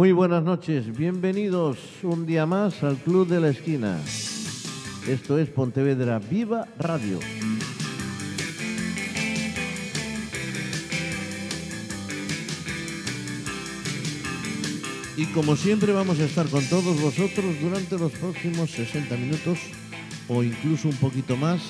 Muy buenas noches, bienvenidos un día más al Club de la Esquina. Esto es Pontevedra Viva Radio. Y como siempre vamos a estar con todos vosotros durante los próximos 60 minutos o incluso un poquito más,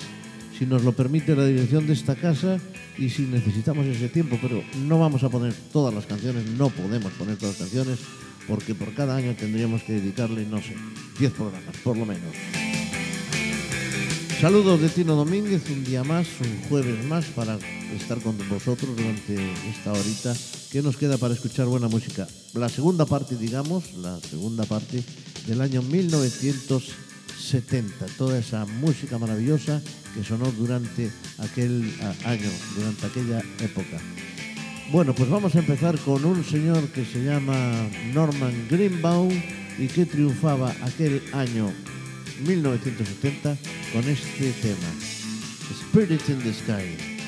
si nos lo permite la dirección de esta casa y si necesitamos ese tiempo, pero no vamos a poner todas las canciones, no podemos poner todas las canciones, porque por cada año tendríamos que dedicarle, no sé, 10 programas, por lo menos. Saludos de Tino Domínguez, un día más, un jueves más, para estar con vosotros durante esta horita que nos queda para escuchar buena música. La segunda parte, digamos, la segunda parte del año 1970, toda esa música maravillosa que sonó durante aquel año, durante aquella época. Bueno, pues vamos a empezar con un señor que se llama Norman Greenbaum y que triunfaba aquel año 1970 con este tema, Spirit in the Sky.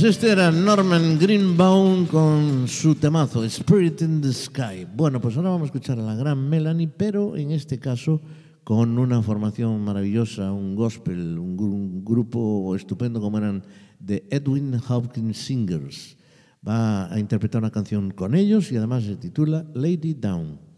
Pues este era Norman Greenbaum con su temazo, Spirit in the Sky. Bueno, pues ahora vamos a escuchar a la gran Melanie, pero en este caso con una formación maravillosa, un gospel, un, grupo estupendo como eran The Edwin Hopkins Singers. Va a interpretar una canción con ellos y además se titula Lady Down.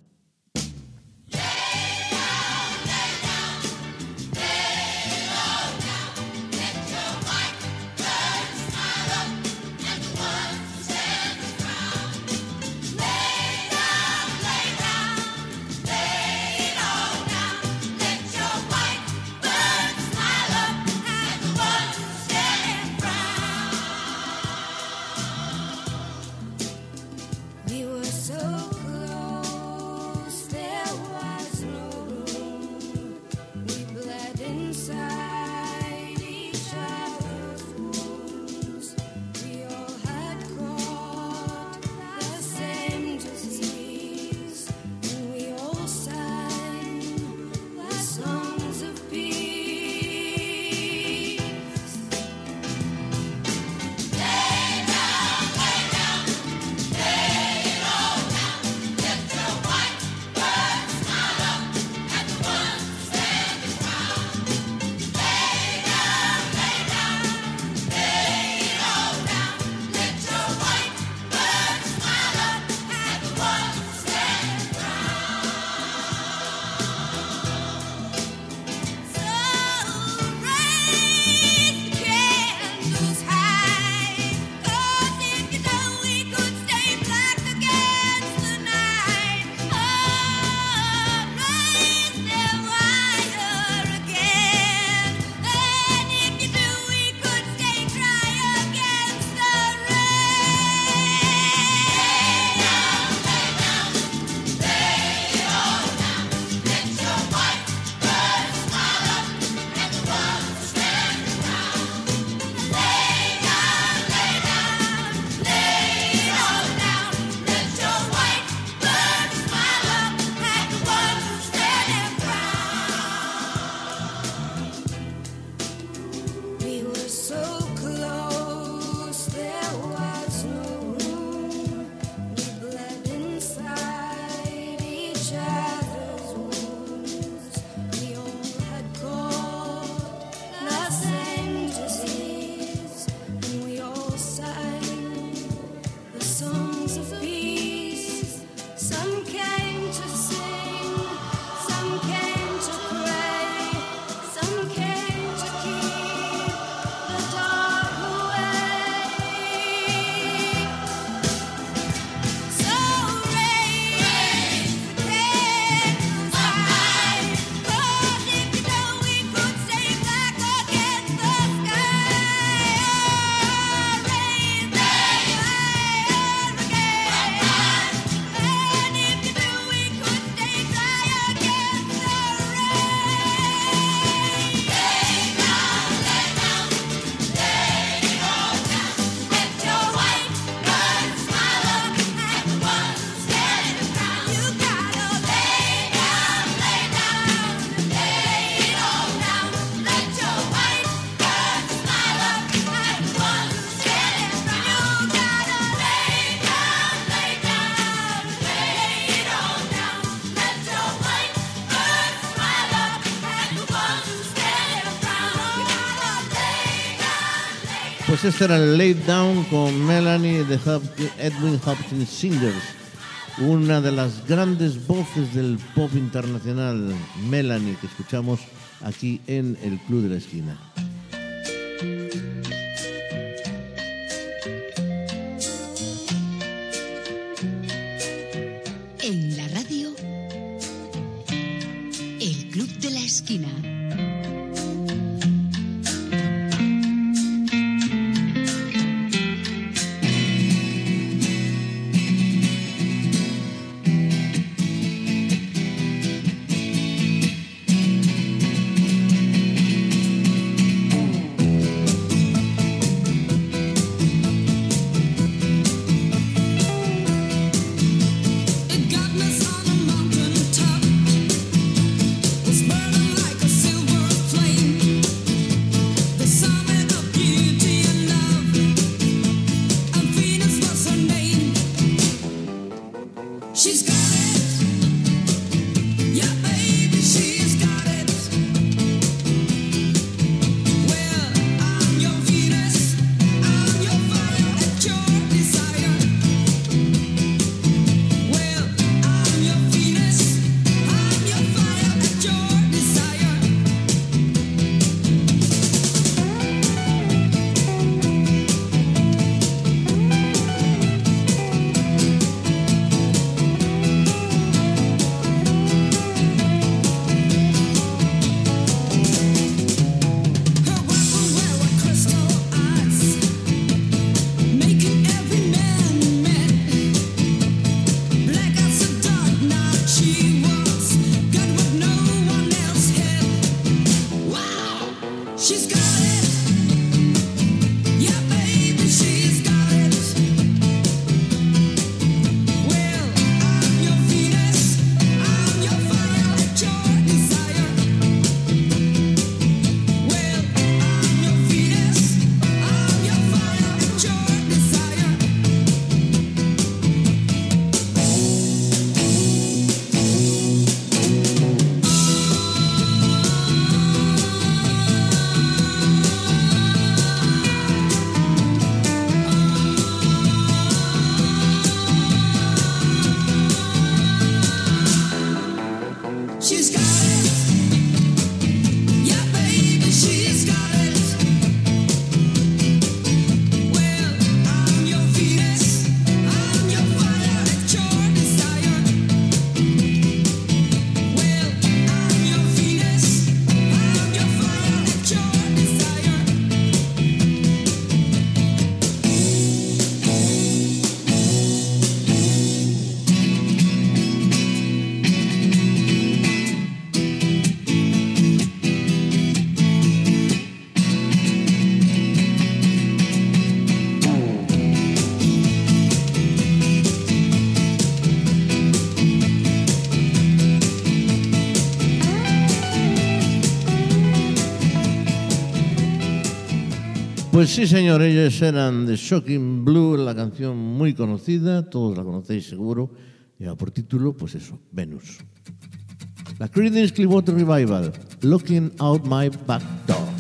Pues este era el Lay Down con Melanie de Edwin Hopkins Singers, una de las grandes voces del pop internacional, Melanie, que escuchamos aquí en el Club de la Esquina. It's burning like a silver Pues sí, señor, ellos eran de Shocking Blue, la canción muy conocida, todos la conocéis seguro, lleva por título, pues eso, Venus. La Creedence Clearwater Revival, Looking Out My Back Door.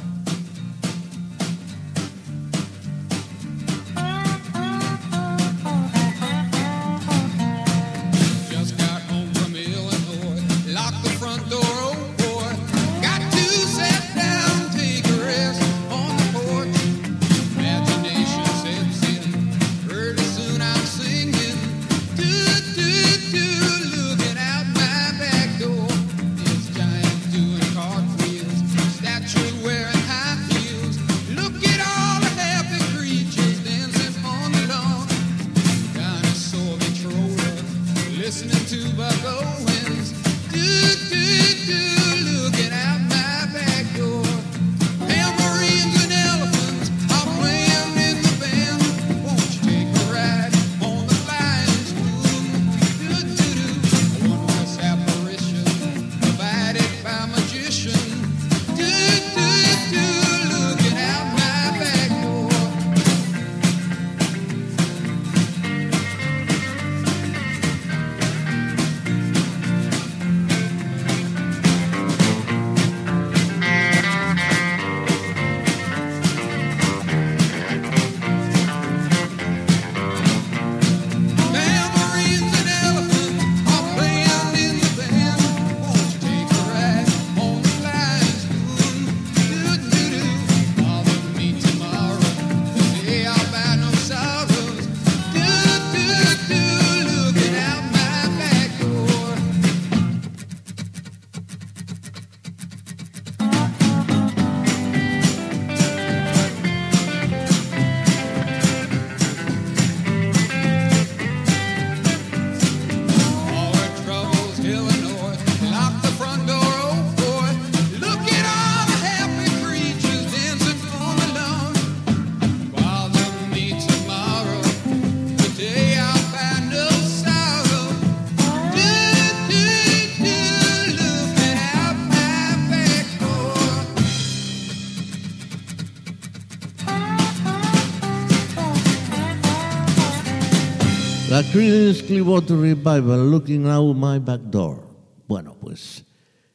Creedence Clearwater Revival, Looking Out My Back Door. Bueno, pues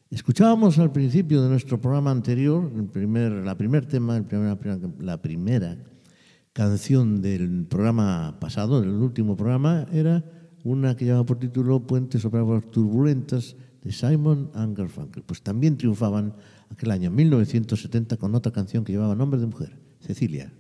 escuchábamos al principio de nuestro programa anterior, el primer, la primer tema, el primer, la primera canción del programa pasado, del último programa, era una que llevaba por título Puentes sobre aguas turbulentas de Simon Garfunkel. Pues también triunfaban aquel año 1970 con otra canción que llevaba nombre de mujer, Cecilia.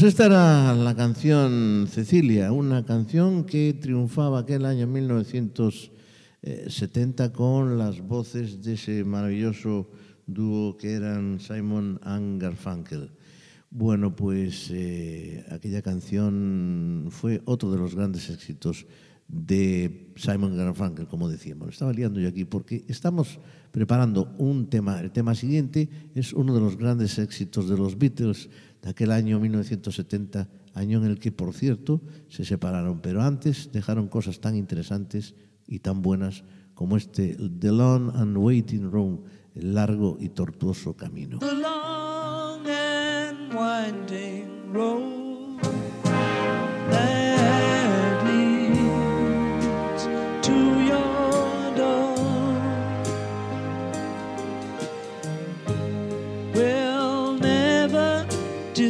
Pues esta era la canción Cecilia, una canción que triunfaba aquel año 1970 con las voces de ese maravilloso dúo que eran Simon and Garfunkel. Bueno, pues eh, aquella canción fue otro de los grandes éxitos de Simon Garfunkel, como decíamos. Estaba liando yo aquí porque estamos preparando un tema. El tema siguiente es uno de los grandes éxitos de los Beatles de aquel año 1970, año en el que, por cierto, se separaron, pero antes dejaron cosas tan interesantes y tan buenas como este The Long and Waiting Room, el largo y tortuoso camino.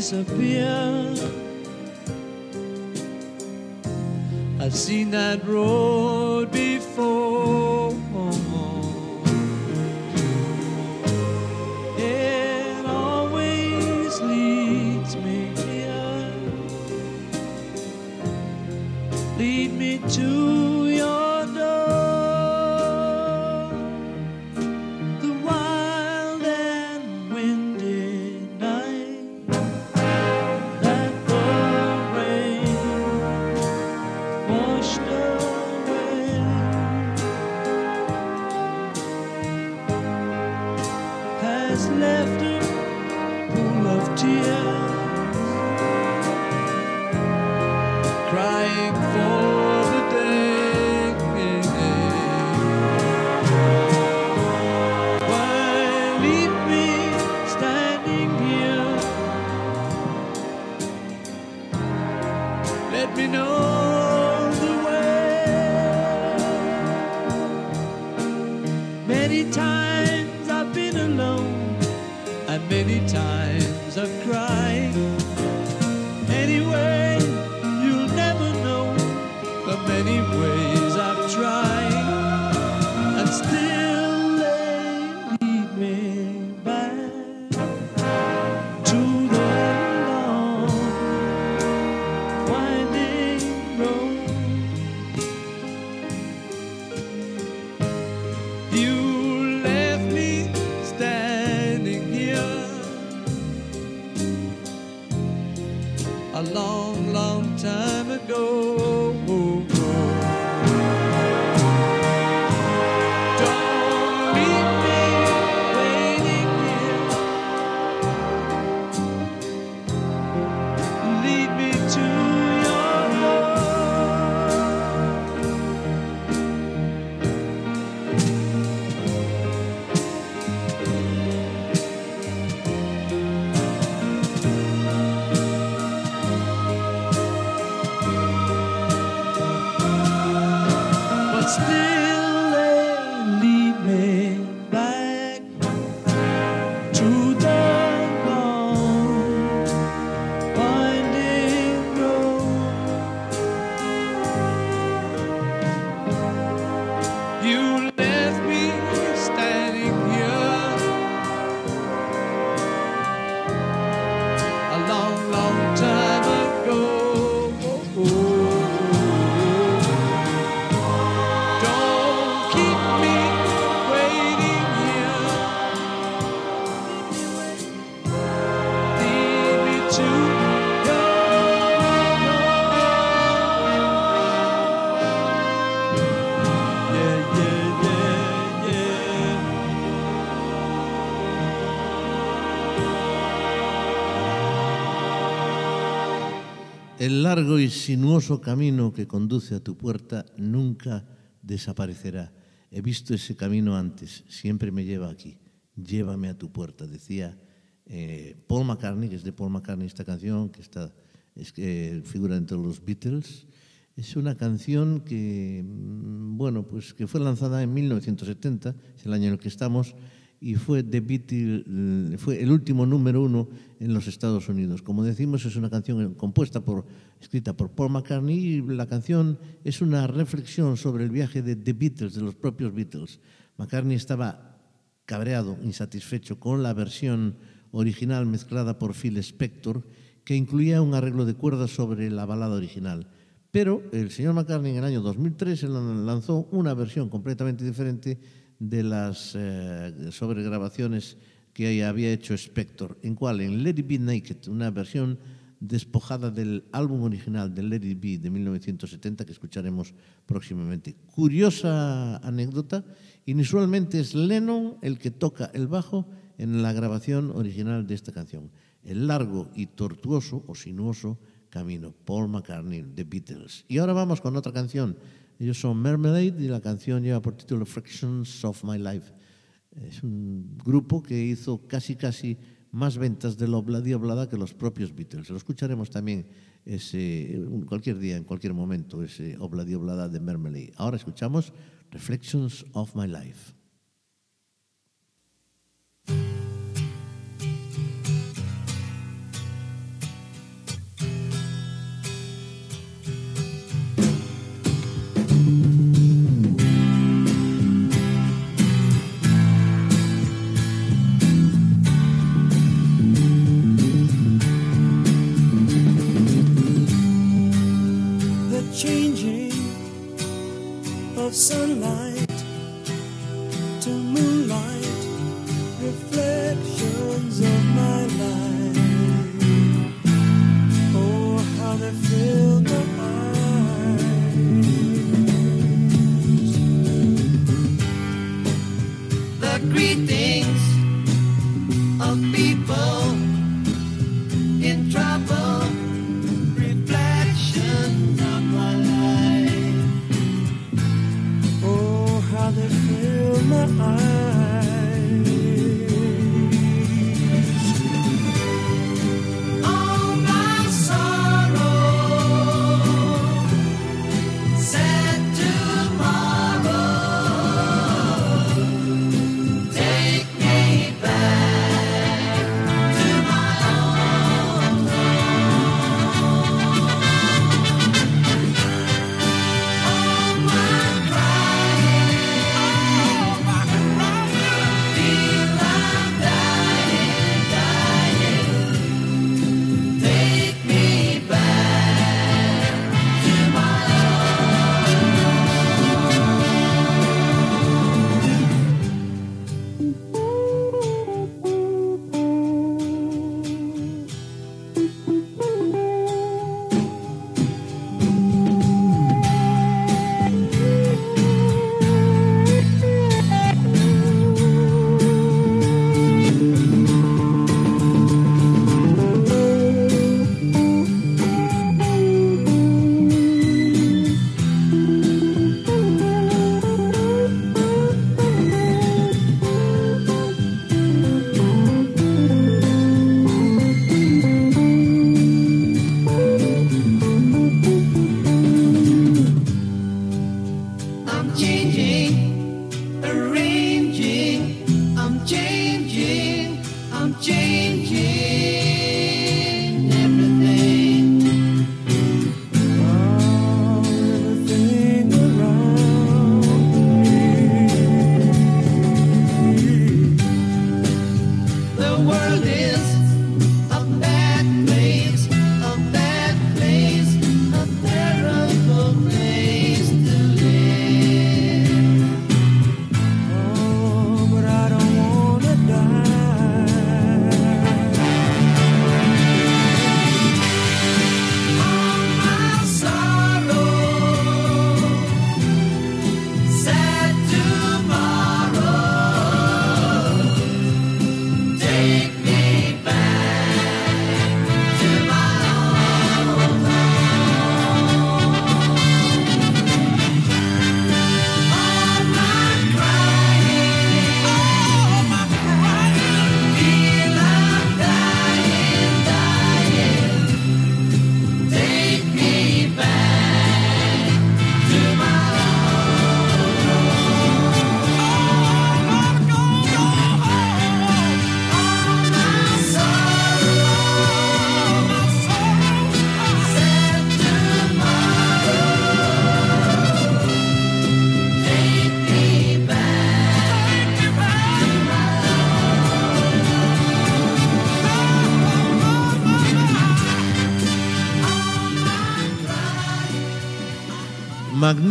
Disappear. I've seen that road before. El largo y sinuoso camino que conduce a tu puerta nunca desaparecerá. He visto ese camino antes, siempre me lleva aquí. Llévame a tu puerta, decía eh, Paul McCartney, que es de Paul McCartney esta canción, que está, es que figura entre los Beatles. Es una canción que, mm, bueno, pues que fue lanzada en 1970, es el año en el que estamos, y Beatles, fue el último número uno en los Estados Unidos. Como decimos, es una canción compuesta por, escrita por Paul McCartney y la canción es una reflexión sobre el viaje de The Beatles, de los propios Beatles. McCartney estaba cabreado, insatisfecho con la versión original mezclada por Phil Spector que incluía un arreglo de cuerdas sobre la balada original. Pero el señor McCartney en el año 2003 lanzó una versión completamente diferente de las eh, sobregrabaciones que había hecho Spector, en cual en Let It Be Naked, una versión despojada del álbum original de Let It Be de 1970 que escucharemos próximamente. Curiosa anécdota, inusualmente es Lennon el que toca el bajo en la grabación original de esta canción. El largo y tortuoso o sinuoso camino, Paul McCartney, The Beatles. Y ahora vamos con otra canción. Ellos son Mermelade y la canción lleva por título Fractions of My Life. Es un grupo que hizo casi casi más ventas de la Oblada que los propios Beatles. Lo escucharemos también ese, cualquier día, en cualquier momento, ese Obladi Oblada de Mermelade. Ahora escuchamos Reflections of My Life. sunlight.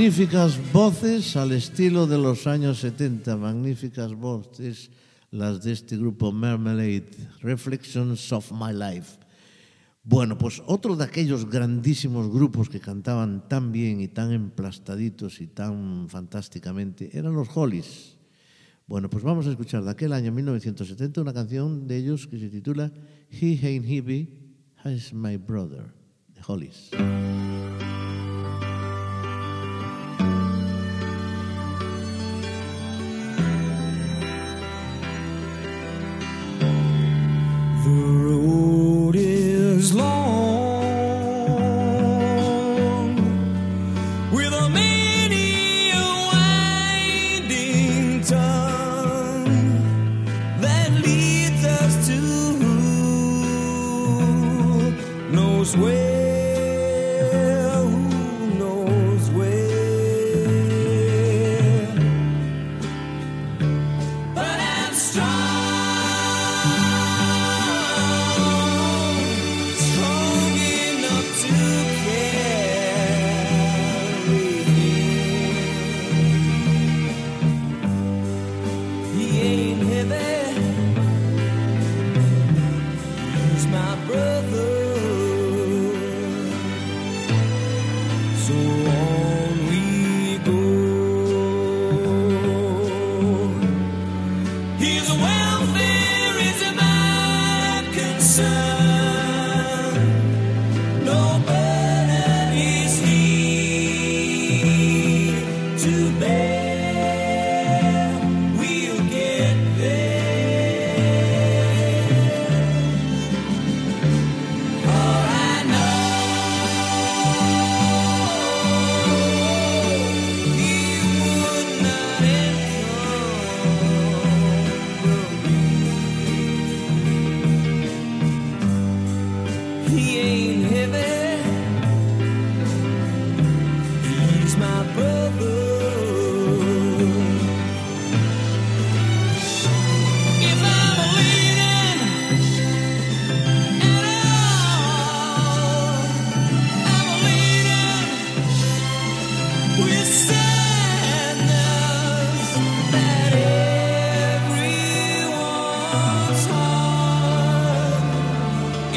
Magníficas voces al estilo de los años 70, magníficas voces las de este grupo Marmalade, Reflections of My Life. Bueno, pues otro de aquellos grandísimos grupos que cantaban tan bien y tan emplastaditos y tan fantásticamente eran los Hollies. Bueno, pues vamos a escuchar de aquel año 1970 una canción de ellos que se titula He Ain't Heavy, Has My Brother, de Hollies.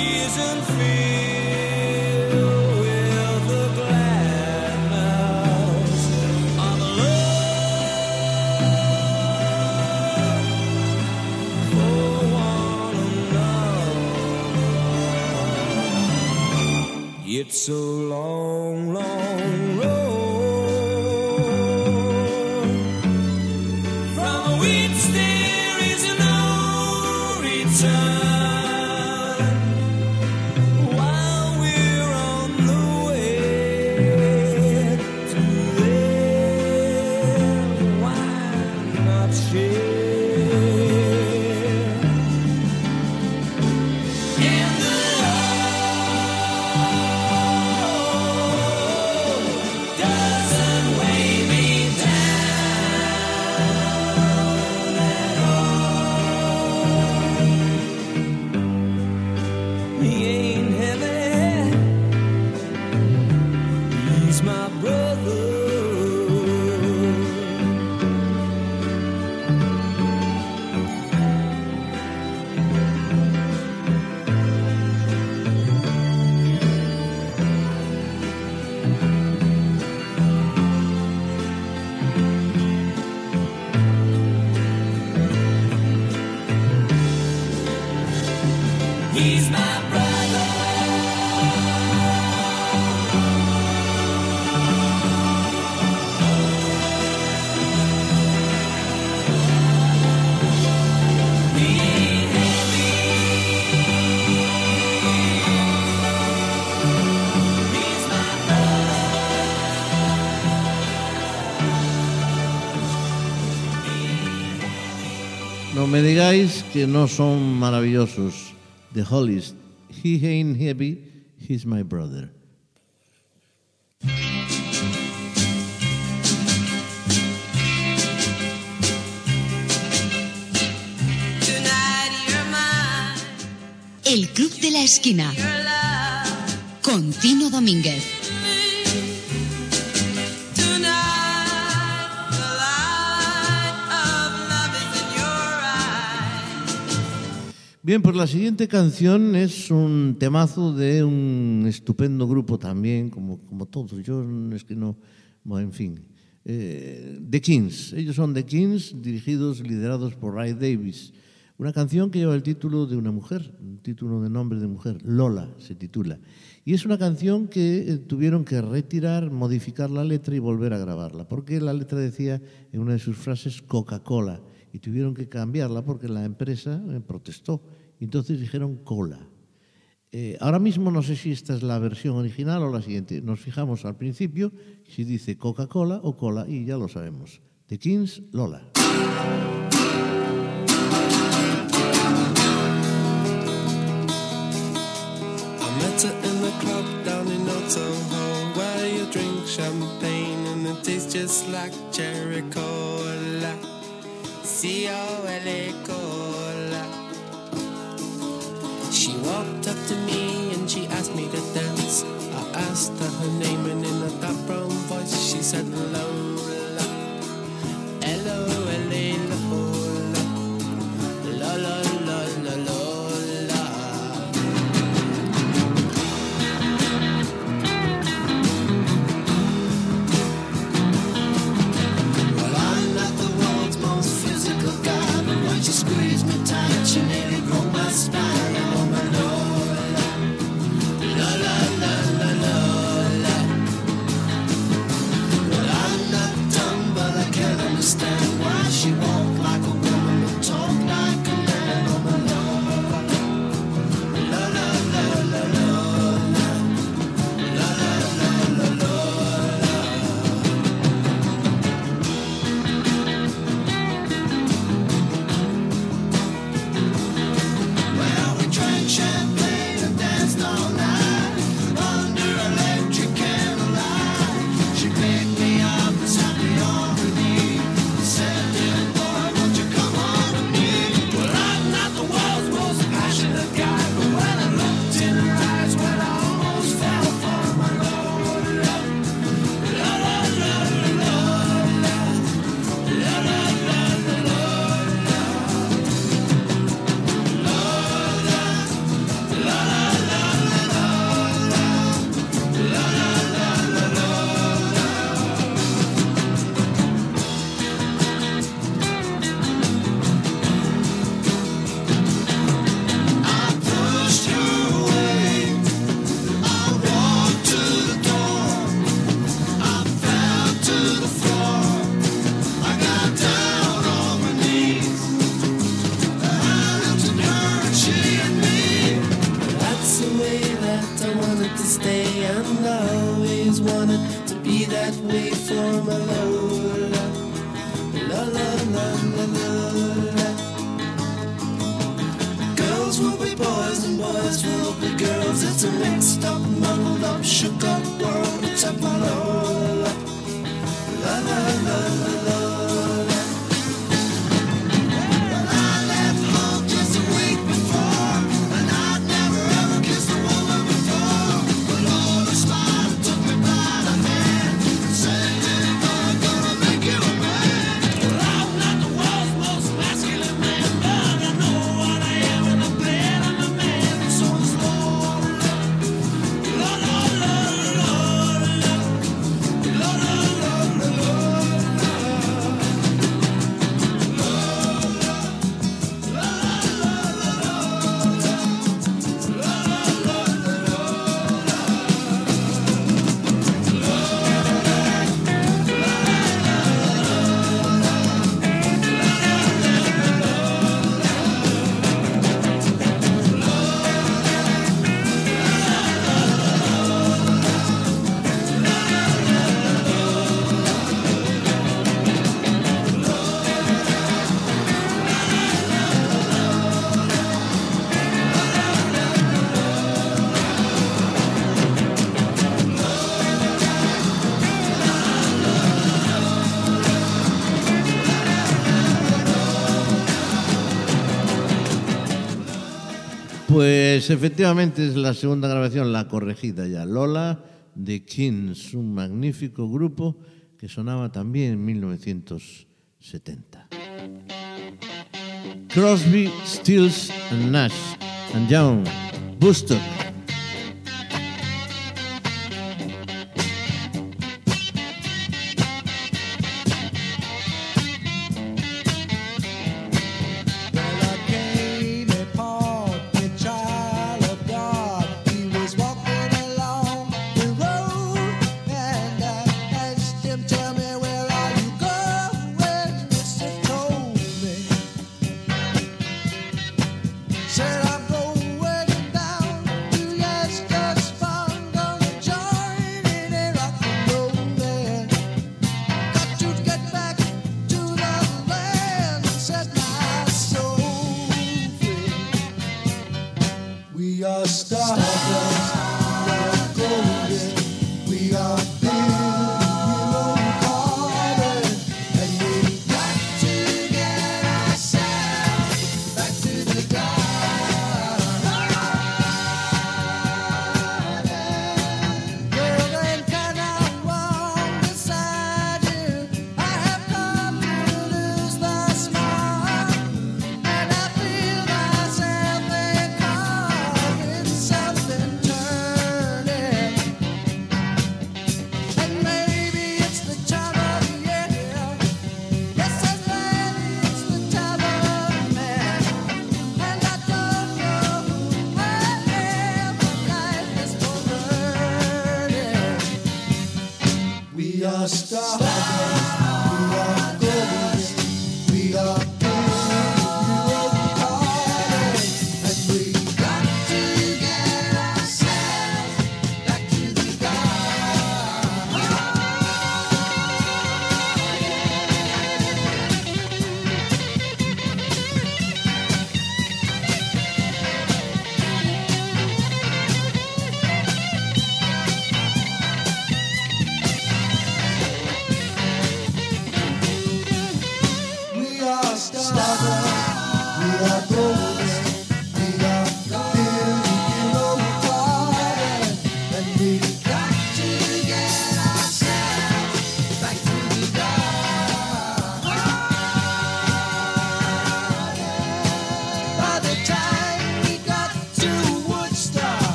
isn't free. Que no son maravillosos. The Hollies, He ain't heavy, he's my brother. El Club de la Esquina Bien, pues la siguiente canción es un temazo de un estupendo grupo también, como, como todos. Yo es que no, en fin. Eh, The Kings. Ellos son The Kings, dirigidos, liderados por Ray Davis. Una canción que lleva el título de una mujer, un título de nombre de mujer, Lola se titula. Y es una canción que eh, tuvieron que retirar, modificar la letra y volver a grabarla, porque la letra decía en una de sus frases Coca-Cola y tuvieron que cambiarla porque la empresa eh, protestó. Y entonces dijeron cola. Eh, ahora mismo no sé si esta es la versión original o la siguiente. Nos fijamos al principio si dice Coca-Cola o cola y ya lo sabemos. The Kings, Lola. Her in walked up to me and she asked me to dance. I asked her her name and in a dark brown voice she said Lola pues efectivamente es la segunda grabación, la corregida ya, Lola, de Kings, un magnífico grupo que sonaba también en 1970. Crosby, Stills and Nash and Young, Bustock.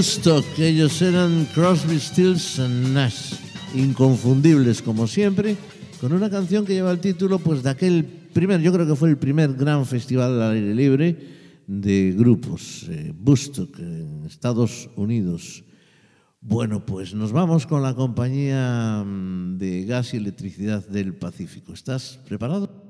Woodstock. Ellos eran Crosby, Stills and Nash. Inconfundibles, como siempre, con una canción que lleva el título pues, de aquel primer, yo creo que fue el primer gran festival al aire libre de grupos, eh, en Estados Unidos. Bueno, pues nos vamos con la compañía mm, de gas y electricidad del Pacífico. ¿Estás preparado?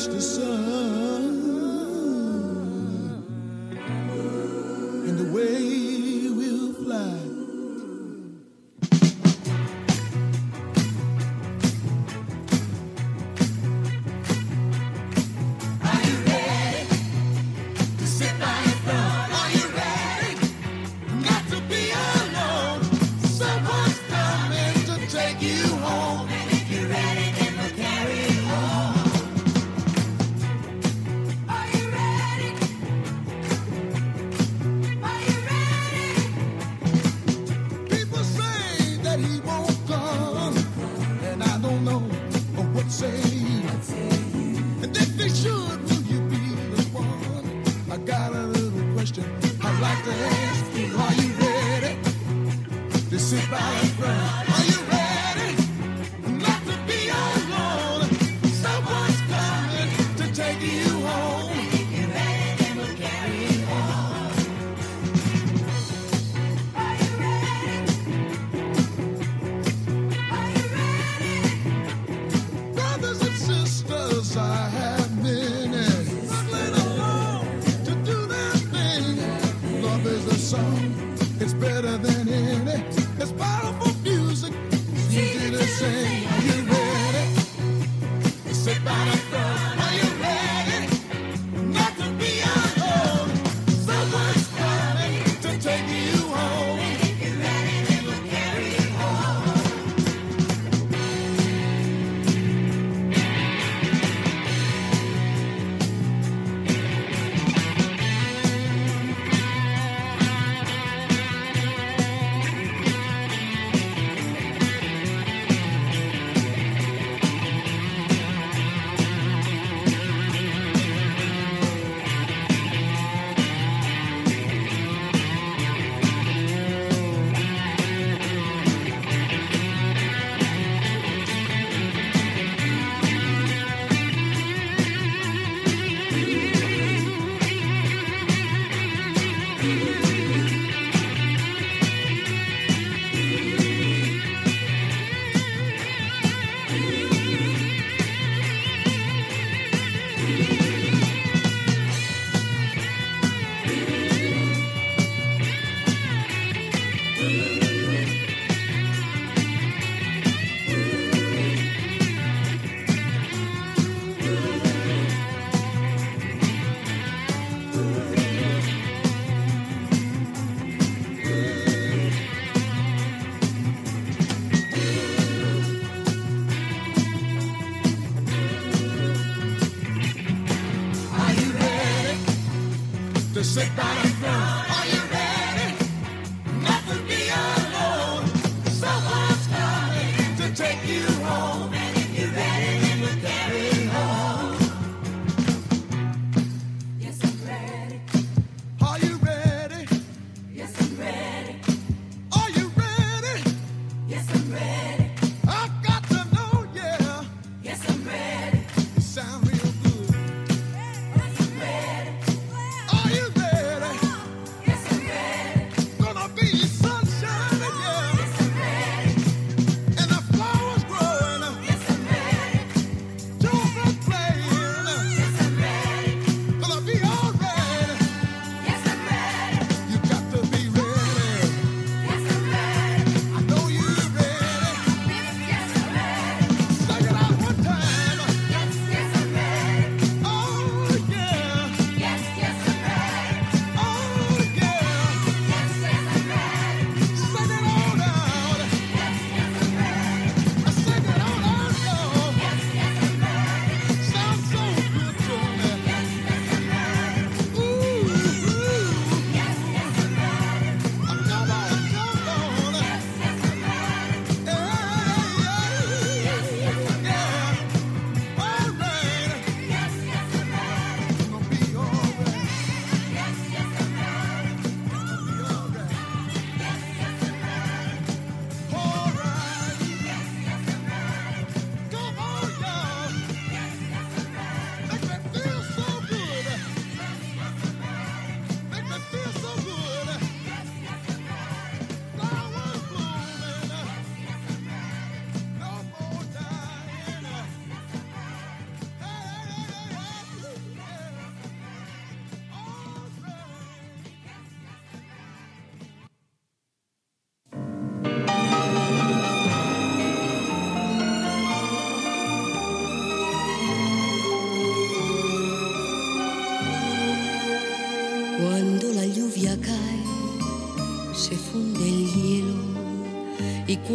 catch the sun.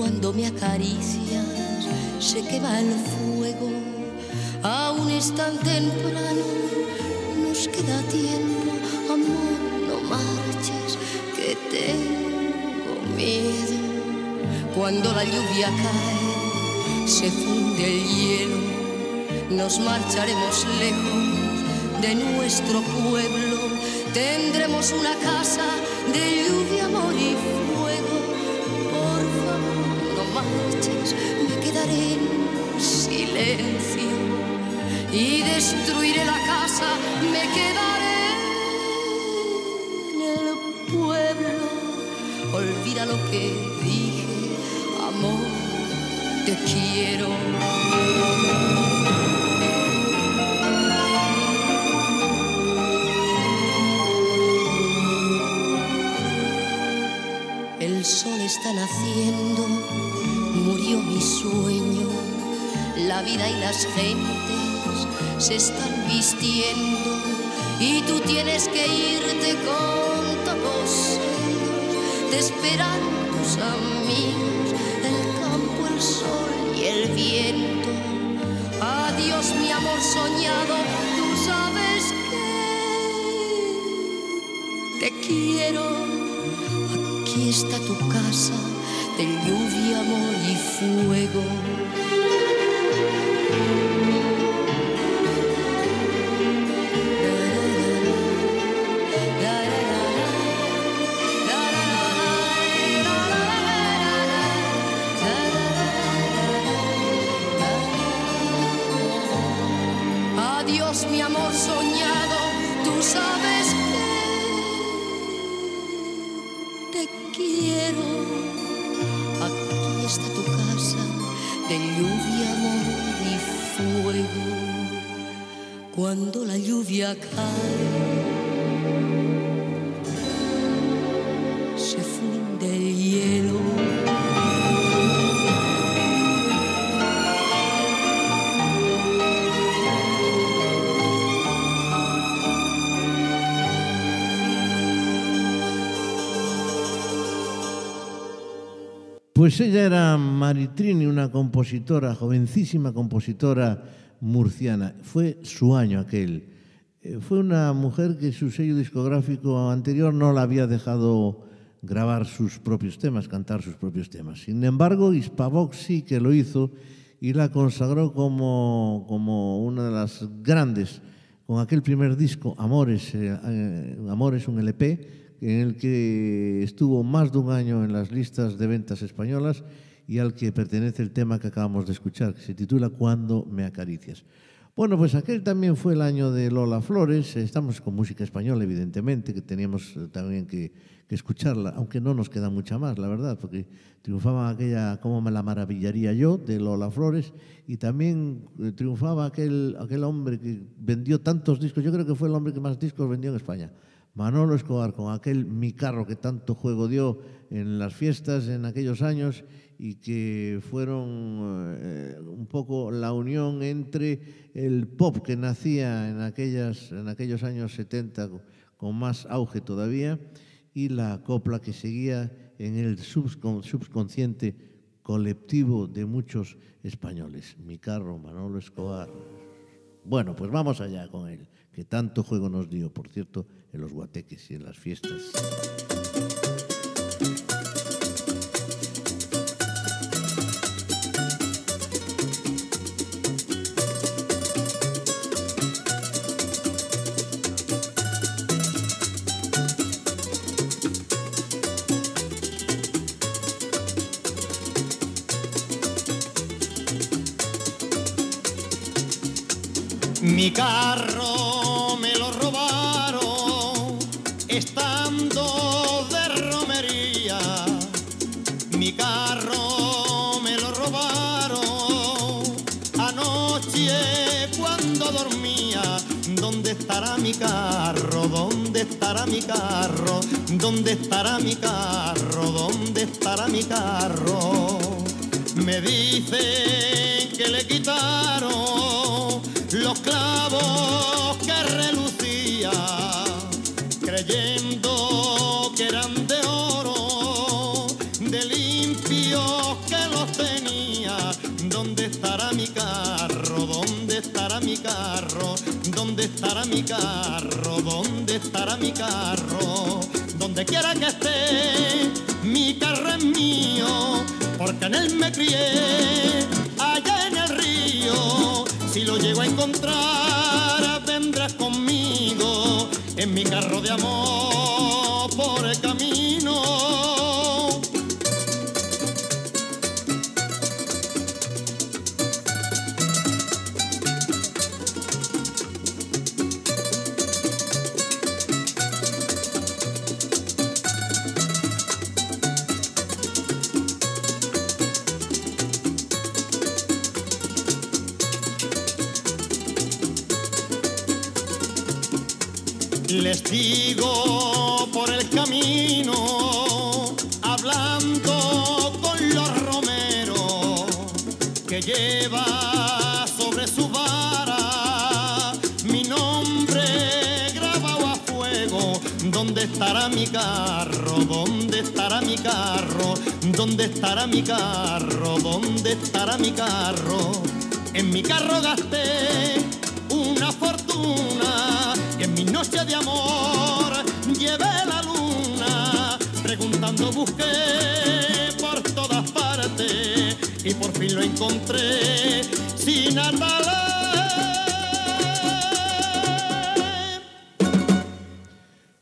cuando me acaricias sé queva el fuego. Aún es tan temprano, nos queda tiempo, amor, no marches, que tengo miedo. Cuando la lluvia cae, se funde el hielo, nos marcharemos lejos de nuestro pueblo, tendremos una casa de lluvia morir destruiré la casa, me quedaré en el pueblo. Olvida lo que dije, amor, te quiero. El sol está naciendo, murió mi sueño, la vida y las gentes se están vistiendo y tú tienes que irte con tapos te esperan tus amigos, el campo, el sol y el viento. Adiós mi amor soñado, tú sabes que te quiero. Aquí está tu casa de lluvia, amor y fuego. cuando la lluvia cae. Se funde el hielo. Pues ella era Maritrini, una compositora, jovencísima compositora murciana. Fue su año aquel. Eh, fue una mujer que su sello discográfico anterior no la había dejado grabar sus propios temas, cantar sus propios temas. Sin embargo, Hispavox sí que lo hizo y la consagró como, como una de las grandes con aquel primer disco, Amores, eh, eh Amores, un LP, en el que estuvo más de un año en las listas de ventas españolas y al que pertenece el tema que acabamos de escuchar, que se titula Cuando me acaricias. Bueno, pues aquel también fue el año de Lola Flores. Estamos con música española, evidentemente, que teníamos eh, también que, que escucharla, aunque no nos queda mucha más, la verdad, porque triunfaba aquella Cómo me la maravillaría yo, de Lola Flores, y también eh, triunfaba aquel, aquel hombre que vendió tantos discos. Yo creo que fue el hombre que más discos vendió en España. Manolo Escobar, con aquel Mi Carro que tanto juego dio en las fiestas en aquellos años y que fueron eh, un poco la unión entre el pop que nacía en, aquellas, en aquellos años 70 con- más auge todavía y la copla que seguía en el subcon- subconsciente colectivo de muchos españoles. Mi Carro, Manolo Escobar. Bueno, pues vamos allá con él, que tanto juego nos dio, por cierto, en los guateques y en las fiestas. Mi carro me lo robaron estando de romería. Mi carro me lo robaron anoche cuando dormía. ¿Dónde estará mi carro? ¿Dónde estará mi carro? ¿Dónde estará mi carro? ¿Dónde estará mi carro? Me dicen que le quitaron carro? ¿Dónde estará mi carro? Donde quiera que esté, mi carro es mío, porque en él me crié, allá en el río. Si lo llego a encontrar, vendrás conmigo en mi carro de amor mi carro? ¿Dónde estará mi carro? ¿Dónde estará mi carro? ¿Dónde estará mi carro? En mi carro gasté una fortuna y en mi noche de amor llevé la luna. Preguntando busqué por todas partes y por fin lo encontré sin andar.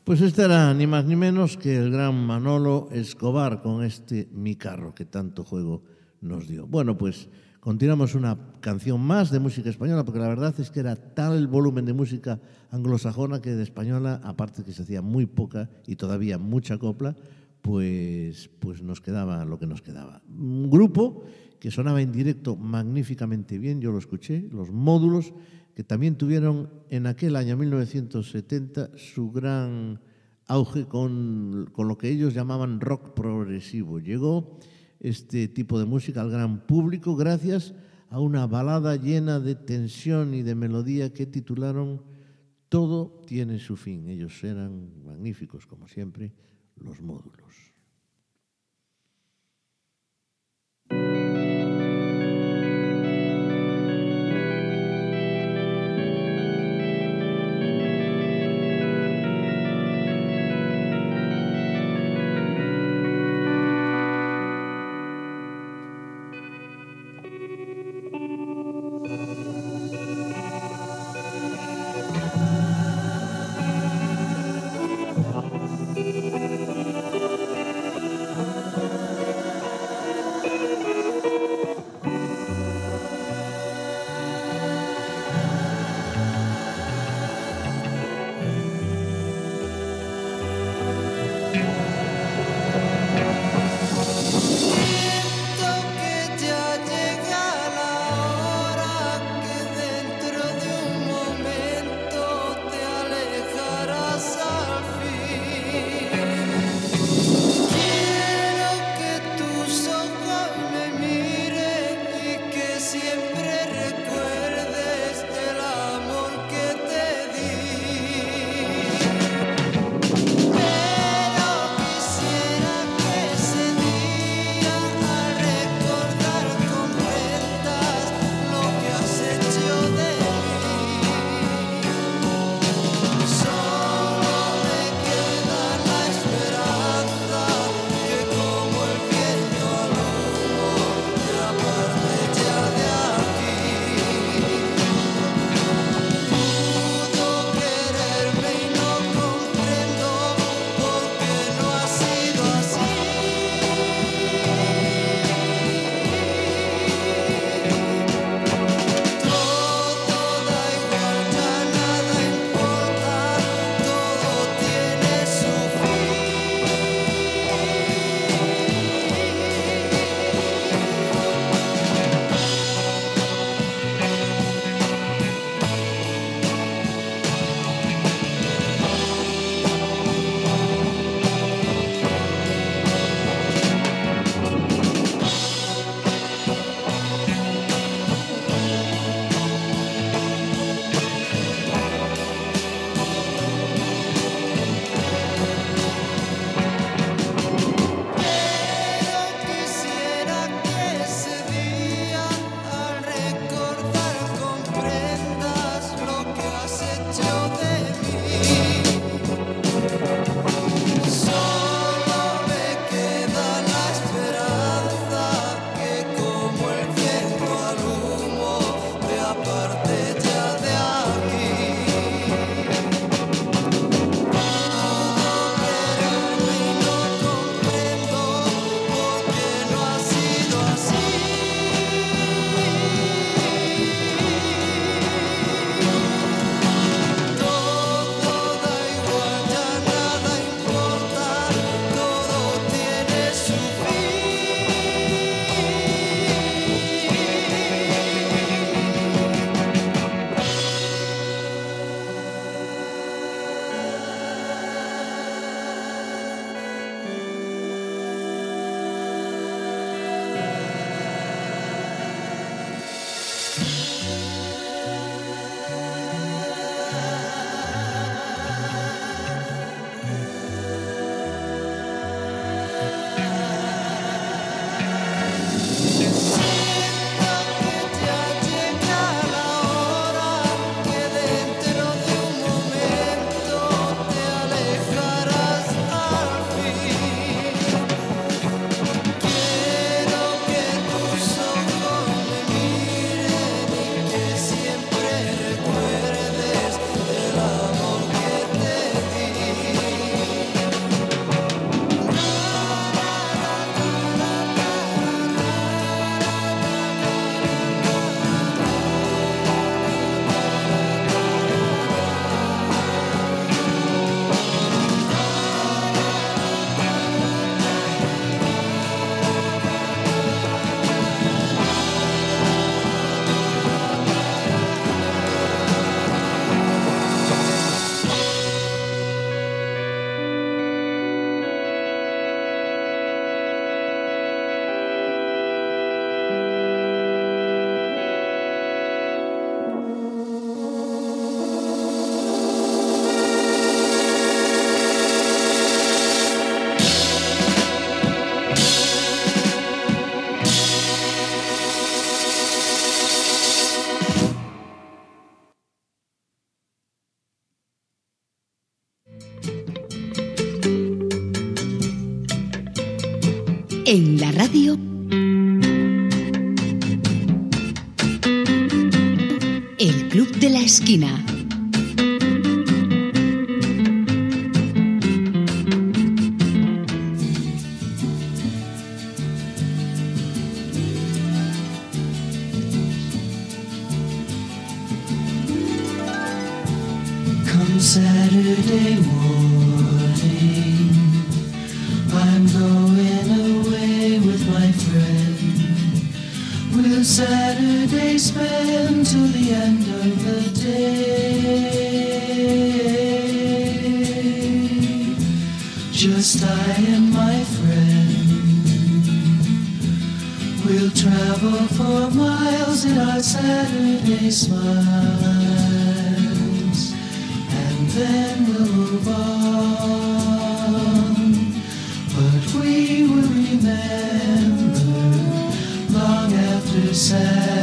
Pues este era ni más ni menos que el gran Manolo Escobar con este Mi Carro que tanto juego nos dio. Bueno, pues continuamos una canción más de música española porque la verdad es que era tal el volumen de música anglosajona que de española, aparte que se hacía muy poca y todavía mucha copla, pues, pues nos quedaba lo que nos quedaba. Un grupo que sonaba en directo magníficamente bien, yo lo escuché, los módulos que también tuvieron en aquel año 1970 su gran auge con, con lo que ellos llamaban rock progresivo. Llegó este tipo de música al gran público gracias a una balada llena de tensión y de melodía que titularon Todo tiene su fin. Ellos eran magníficos, como siempre, los módulos. esquina.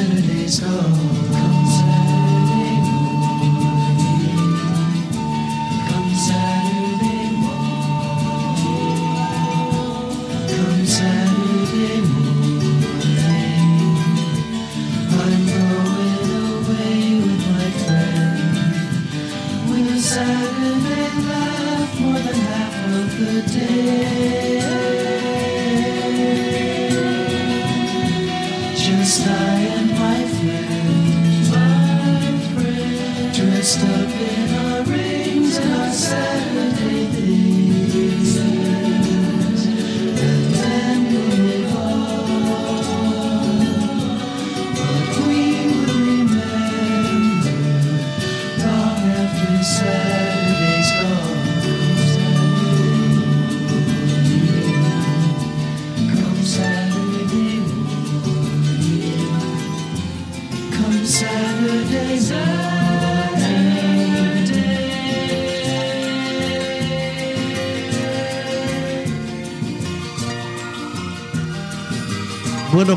Saturdays go.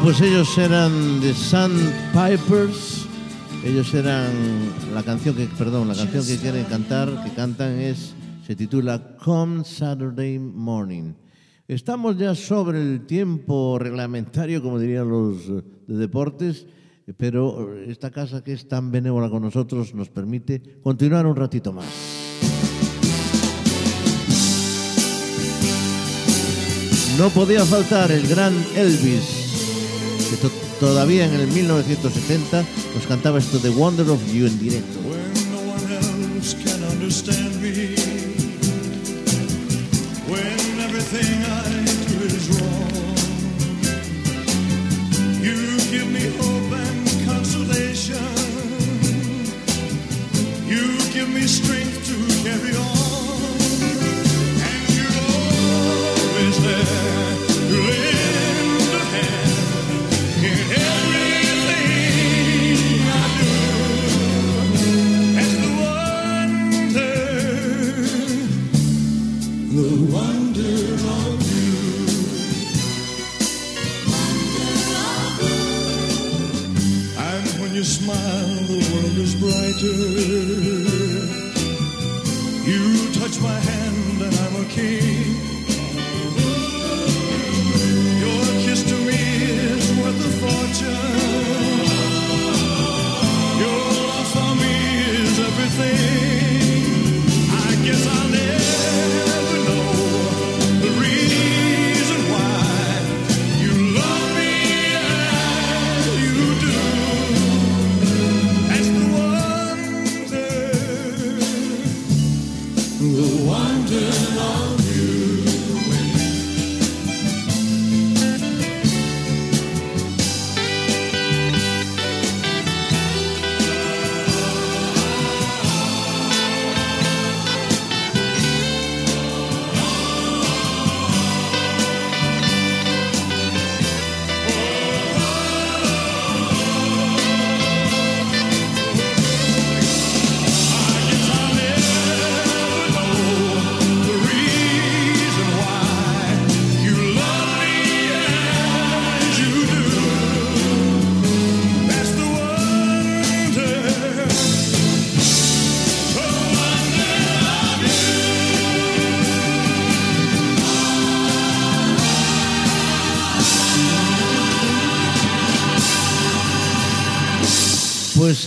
pues ellos eran The Sandpipers. Ellos eran la canción que, perdón, la canción que quieren cantar, que cantan es se titula Come Saturday Morning. Estamos ya sobre el tiempo reglamentario, como dirían los eh, de deportes, pero eh, esta casa que es tan benévola con nosotros nos permite continuar un ratito más. No podía faltar el gran Elvis que todavía en el 1970 nos cantaba esto de Wonder of You en directo. You touch my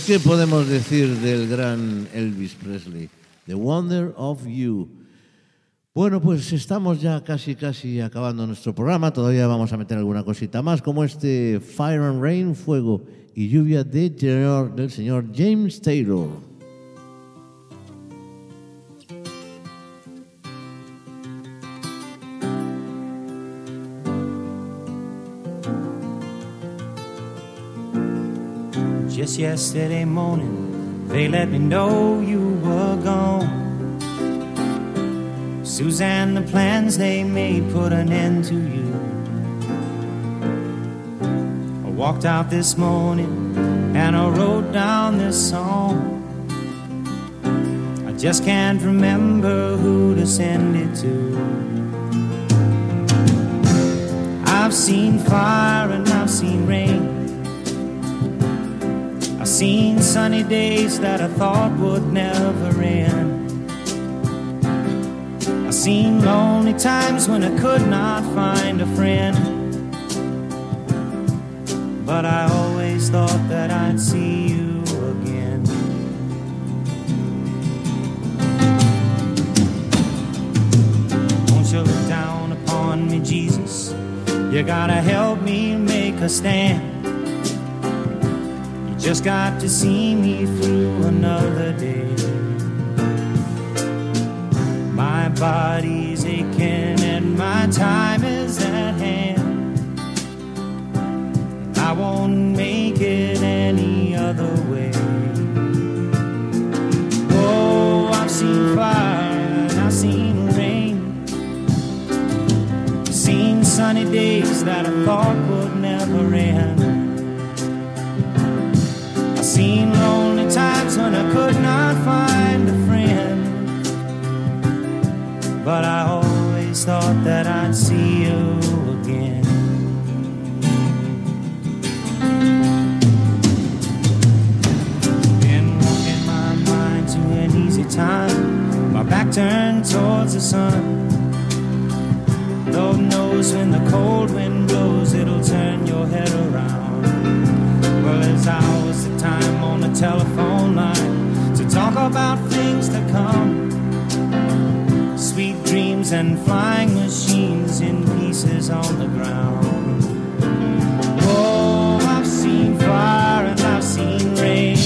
¿qué podemos decir del gran Elvis Presley? The Wonder of You. Bueno, pues estamos ya casi, casi acabando nuestro programa. Todavía vamos a meter alguna cosita más, como este Fire and Rain, Fuego y Lluvia de del señor James Taylor. Just yesterday morning, they let me know you were gone. Suzanne, the plans they made put an end to you. I walked out this morning and I wrote down this song. I just can't remember who to send it to. I've seen fire and I've seen rain. Seen sunny days that I thought would never end. I've seen lonely times when I could not find a friend. But I always thought that I'd see you again. Won't you look down upon me, Jesus? You gotta help me make a stand. Just got to see me through another day. My body's aching and my time is at hand. I won't make it any other way. Oh, I've seen fire and I've seen rain. Seen sunny days that I thought could not find a friend. But I always thought that I'd see you again. Been walking my mind to an easy time. My back turned towards the sun. Lord knows when the cold wind blows, it'll turn your head around. Well, there's hours of time on the telephone line talk about things to come. Sweet dreams and flying machines in pieces on the ground. Oh, I've seen fire and I've seen rain.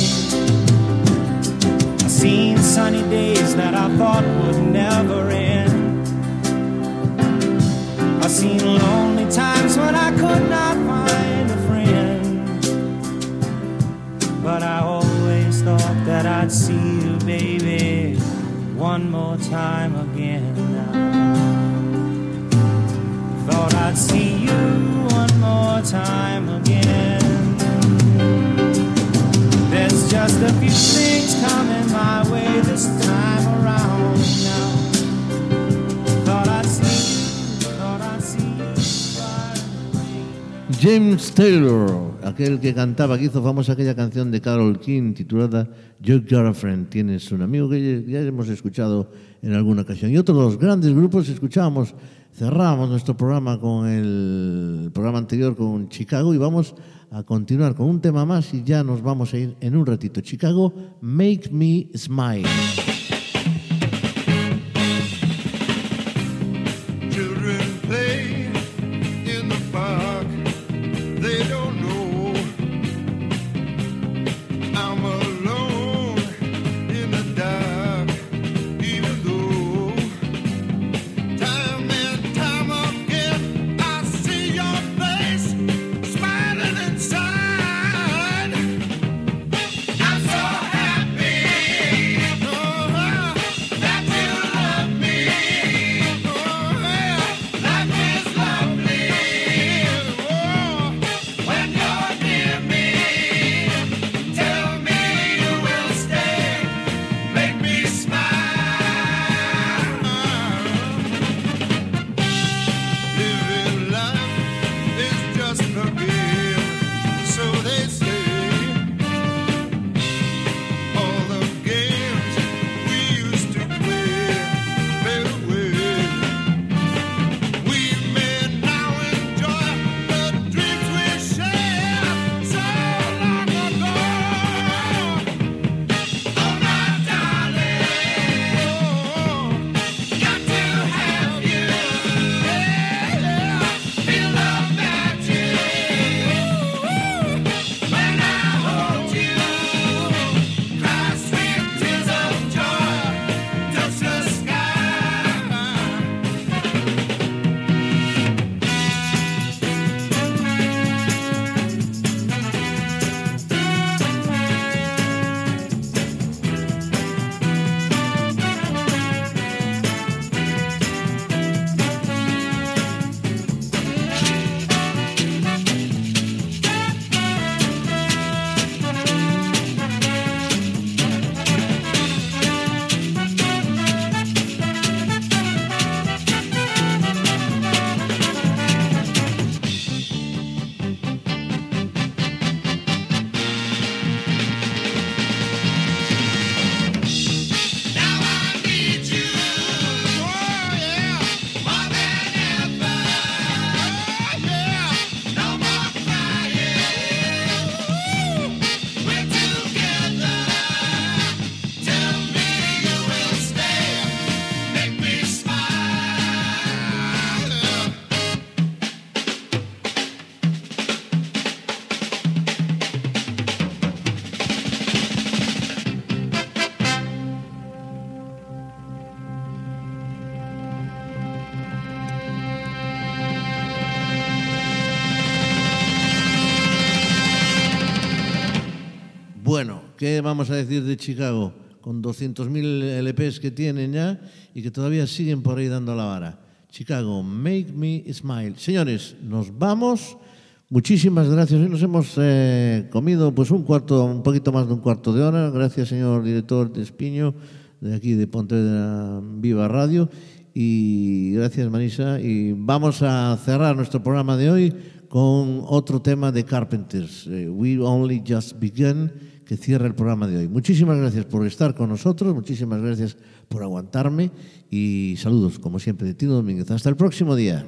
I've seen sunny days that I thought would never end. I've seen lonely times when I could not see you, baby, one more time again now. Thought I'd see you one more time again. There's just a few things coming my way this time around now. Thought I'd see you, thought I'd see you. fire and rain. James Taylor, aquel que cantaba, que hizo famosa aquella canción de Carol King titulada Your Girlfriend, tienes un amigo que ya hemos escuchado en alguna ocasión. Y otros dos grandes grupos escuchábamos, cerrábamos nuestro programa con el programa anterior con Chicago y vamos a continuar con un tema más y ya nos vamos a ir en un ratito. Chicago, Make Me Smile. ¿Qué vamos a decir de Chicago? Con 200.000 LPs que tienen ya y que todavía siguen por ahí dando la vara. Chicago, Make Me Smile. Señores, nos vamos. Muchísimas gracias. Hoy nos hemos eh, comido pues un cuarto, un poquito más de un cuarto de hora. Gracias, señor director de Espiño, de aquí de Pontevedra Viva Radio. Y gracias, Marisa. Y vamos a cerrar nuestro programa de hoy con otro tema de Carpenters, eh, We Only Just Begun, cierra el programa de hoy. Muchísimas gracias por estar con nosotros, muchísimas gracias por aguantarme y saludos, como siempre, de Tino Domínguez. Hasta el próximo día.